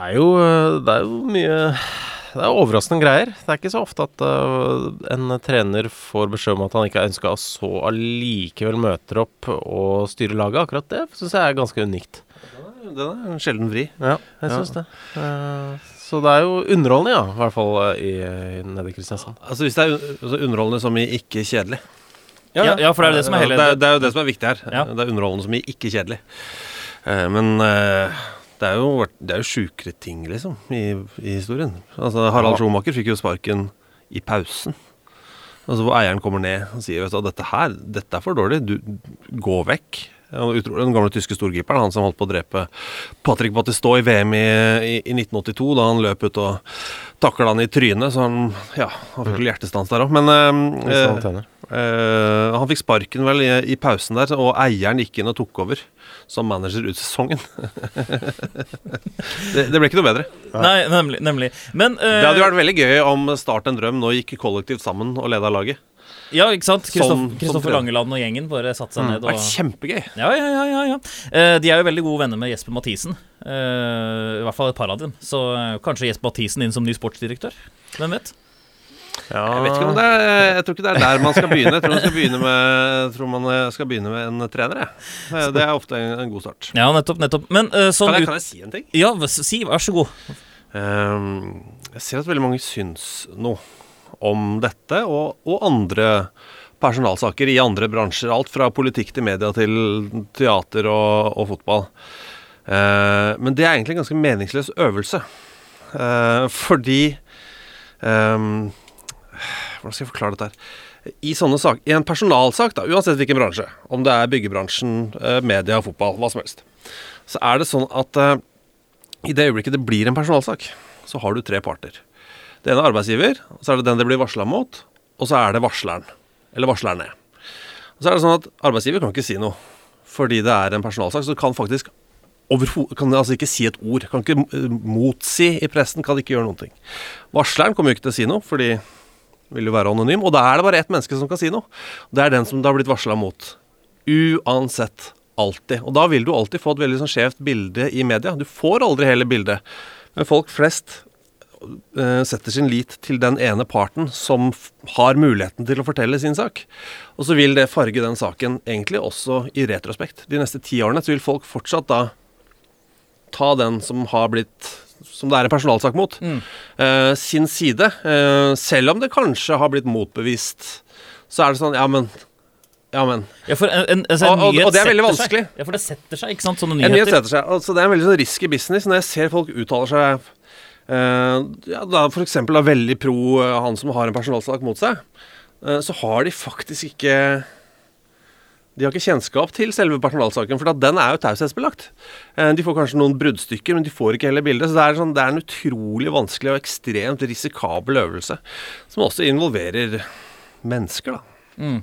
Det er jo, det er jo mye Det er overraskende greier. Det er ikke så ofte at uh, en trener får beskjed om at han ikke er ønska, og så allikevel møter opp og styrer laget. Akkurat det syns jeg er ganske unikt. Den er en sjelden vri. Ja, jeg syns det. Uh, så det er jo underholdende, ja. I hvert fall i, nede i Kristiansand. Altså Hvis det er altså, underholdende som i ikke kjedelig. Ja, ja, for det er jo det som er hele det, er, det er jo det som er viktig her. Ja. Det er underholdende som i ikke kjedelig. Eh, men eh, det er jo, det er jo sjukere ting, liksom, i, i historien. Altså Harald Schumacher fikk jo sparken i pausen. Altså Hvor eieren kommer ned og sier vet du, dette her, dette er for dårlig, du, gå vekk. Den gamle tyske storgriperen, han som holdt på å drepe Patrick Battistot i VM i, i, i 1982, da han løp ut og takla han i trynet, så han ja, han fikk vel hjertestans der òg. Men eh, Hvis han fikk sparken vel i, i pausen der, og eieren gikk inn og tok over som manager ut sesongen. det, det ble ikke noe bedre. Nei, nemlig. nemlig. Men uh, Det hadde jo vært veldig gøy om Start en drøm nå gikk kollektivt sammen og leda laget. Ja, ikke sant? Kristoffer. Langeland og gjengen bare satte seg Mm. ned Det hadde vært kjempegøy. Ja, ja, ja. ja, ja. Eh, de er jo veldig gode venner med Jesper Mathisen. Eh, I hvert fall et par av dem. Så eh, kanskje Jesper Mathisen inn som ny sportsdirektør? Hvem vet? Jeg vet ikke om det er, jeg tror ikke det er der man skal begynne. Jeg tror man skal begynne med, tror man eh, skal begynne med en trener. Jeg. Eh, Det er ofte en, en god start. Ja, nettopp. nettopp. Men uh, sånn Kan jeg, kan jeg si en ting? Ja, si, vær så god. Um, jeg ser at veldig mange syns noe om dette og, og andre personalsaker i andre bransjer. Alt fra politikk til media til teater og, og fotball. Eh, men det er egentlig en ganske meningsløs øvelse. Eh, fordi ehm, Hvordan skal jeg forklare dette her? I sånne sak, i en personalsak, da, uansett hvilken bransje, om det er byggebransjen, eh, media, fotball, hva som helst, så er det sånn at uh, i det øyeblikket det blir en personalsak, så har du tre parter. Det ene er arbeidsgiver, så er det den det blir varsla mot, og så er det varsleren. Eller varslerne. Og så er det sånn at arbeidsgiver kan ikke si noe fordi det er en personalsak, så kan faktisk kan altså ikke si et ord. Kan ikke motsi i pressen, kan ikke gjøre noen ting. Varsleren kommer jo ikke til å si noe, fordi vil jo være anonym. Og da er det bare ett menneske som kan si noe. Det er den som det har blitt varsla mot. Uansett. Alltid. Og da vil du alltid få et veldig sånn skjevt bilde i media. Du får aldri hele bildet. Men folk flest eh, setter sin lit til den ene parten som har muligheten til å fortelle sin sak. Og så vil det farge den saken egentlig også i retrospekt. De neste ti årene så vil folk fortsatt da ta den som har blitt som det er en personalsak mot, eh, sin side. Uh, selv om det kanskje har blitt motbevist, så er det sånn Ja, men. Ja, men. Ja, en, en, altså, en Og- og- og det er veldig vanskelig. seg. Ja, for det setter seg, ikke sant? Sånne nyheter. En nyhet setter seg. Altså, det er en veldig sånn risky business når jeg ser folk uttaler seg uh, ja, da F.eks. veldig pro uh, han som har en personalsak mot seg. så har de faktisk ikke De har ikke kjennskap til selve personalsaken, for at den er jo taushetsbelagt. Eh, de får kanskje noen bruddstykker, men de får ikke hele bildet. Så det er, sånn, det er en utrolig vanskelig og ekstremt risikabel øvelse, som også involverer mennesker, da.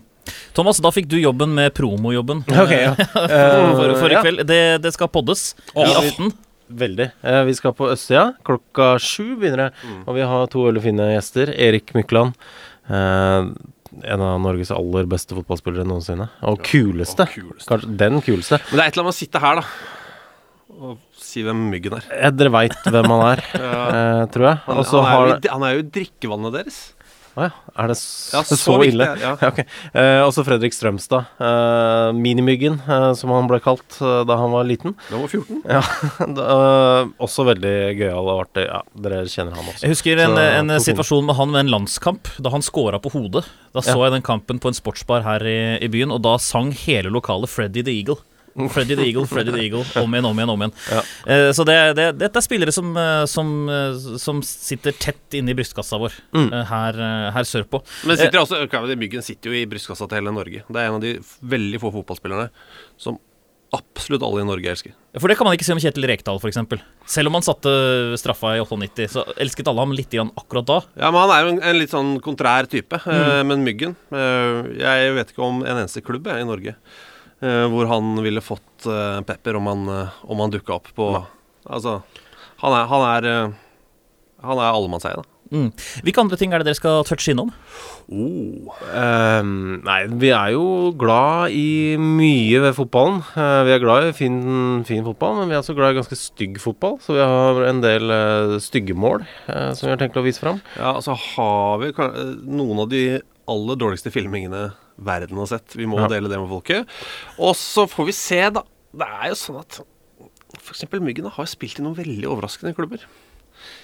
Thomas, da fikk du jobben med promojobben Ok, ja. for, for, i kveld. Det, det skal poddes i aften. Veldig. Eh, vi skal på Østsida. Klokka sju begynner det. Og vi har to veldig fine gjester. Erik Mykland. Eh, en av Norges aller beste fotballspillere noensinne. Og kuleste. og kuleste. Kanskje den kuleste. Men det er et eller annet med å sitte her, da, og si hvem myggen er. Eh, dere veit hvem han er, eh, tror jeg. Han, han, er, har jo, han er jo drikkevannet deres. Å ja. Er det s Ja, så, så viktig, ille? ja. okay. Eh, også Fredrik Strømstad. Eh, Minimyggen, eh, som han ble kalt eh, da han var liten. Da var 14. Ja, da, eh, Også veldig gøyal og artig. Ja, dere kjenner han også. Jeg husker en, Så, en situasjon med han ved en landskamp, da han scora på hodet. Da så jeg den kampen på en sportsbar her i, i byen, og da sang hele lokalet Freddy the Eagle. Freddy the Eagle, Freddy the Eagle, om igjen, om igjen, om igjen. Ja. Uh, så det, det, dette er spillere som, eh, som, eh, som sitter tett inne i brystkassa vår Mm. uh, her, her sørpå. Men sitter også, ok, Myggen sitter jo i brystkassa til hele Norge. Det er en av de veldig få fotballspillerne som absolutt alle i Norge elsker. For det kan man ikke si om Kjetil Rekdal, f.eks. Selv om han satte straffa i 98, så elsket alle ham litt igjen akkurat da. Ja, men Han er jo en, en litt sånn kontrær type. eh, Men Myggen Jeg vet ikke om en eneste klubb jeg, i Norge hvor han ville fått eh, pepper om han, uh, om han dukka opp på Altså, han er, han er, eh, han er allemannseie, da. Mm. Hvilke andre ting er det dere skal touche innom? Oh. um, nei, vi er jo glad i mye ved fotballen. Uh, vi er glad i fin, fin fotball, men vi er også glad i ganske stygg fotball. Så vi har en del uh, stygge mål uh, som vi har tenkt å vise fram. Ja, altså har vi eh, noen av de aller dårligste filmingene verden har sett. Vi må Ja. dele det med folket. Og så får vi se, da. Det er jo sånn at f.eks. Myggene har spilt i noen veldig overraskende klubber.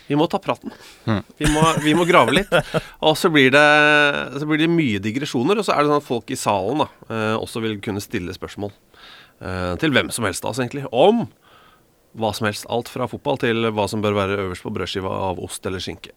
Vi må ta praten. Vi, må, vi må grave litt. Og så blir, det, så blir det mye digresjoner. Og så er det sånn at folk i salen da eh, også vil kunne stille spørsmål eh, til hvem som helst, altså, egentlig. Om hva som helst. Alt fra fotball til hva som bør være øverst på brødskiva av ost eller skinke.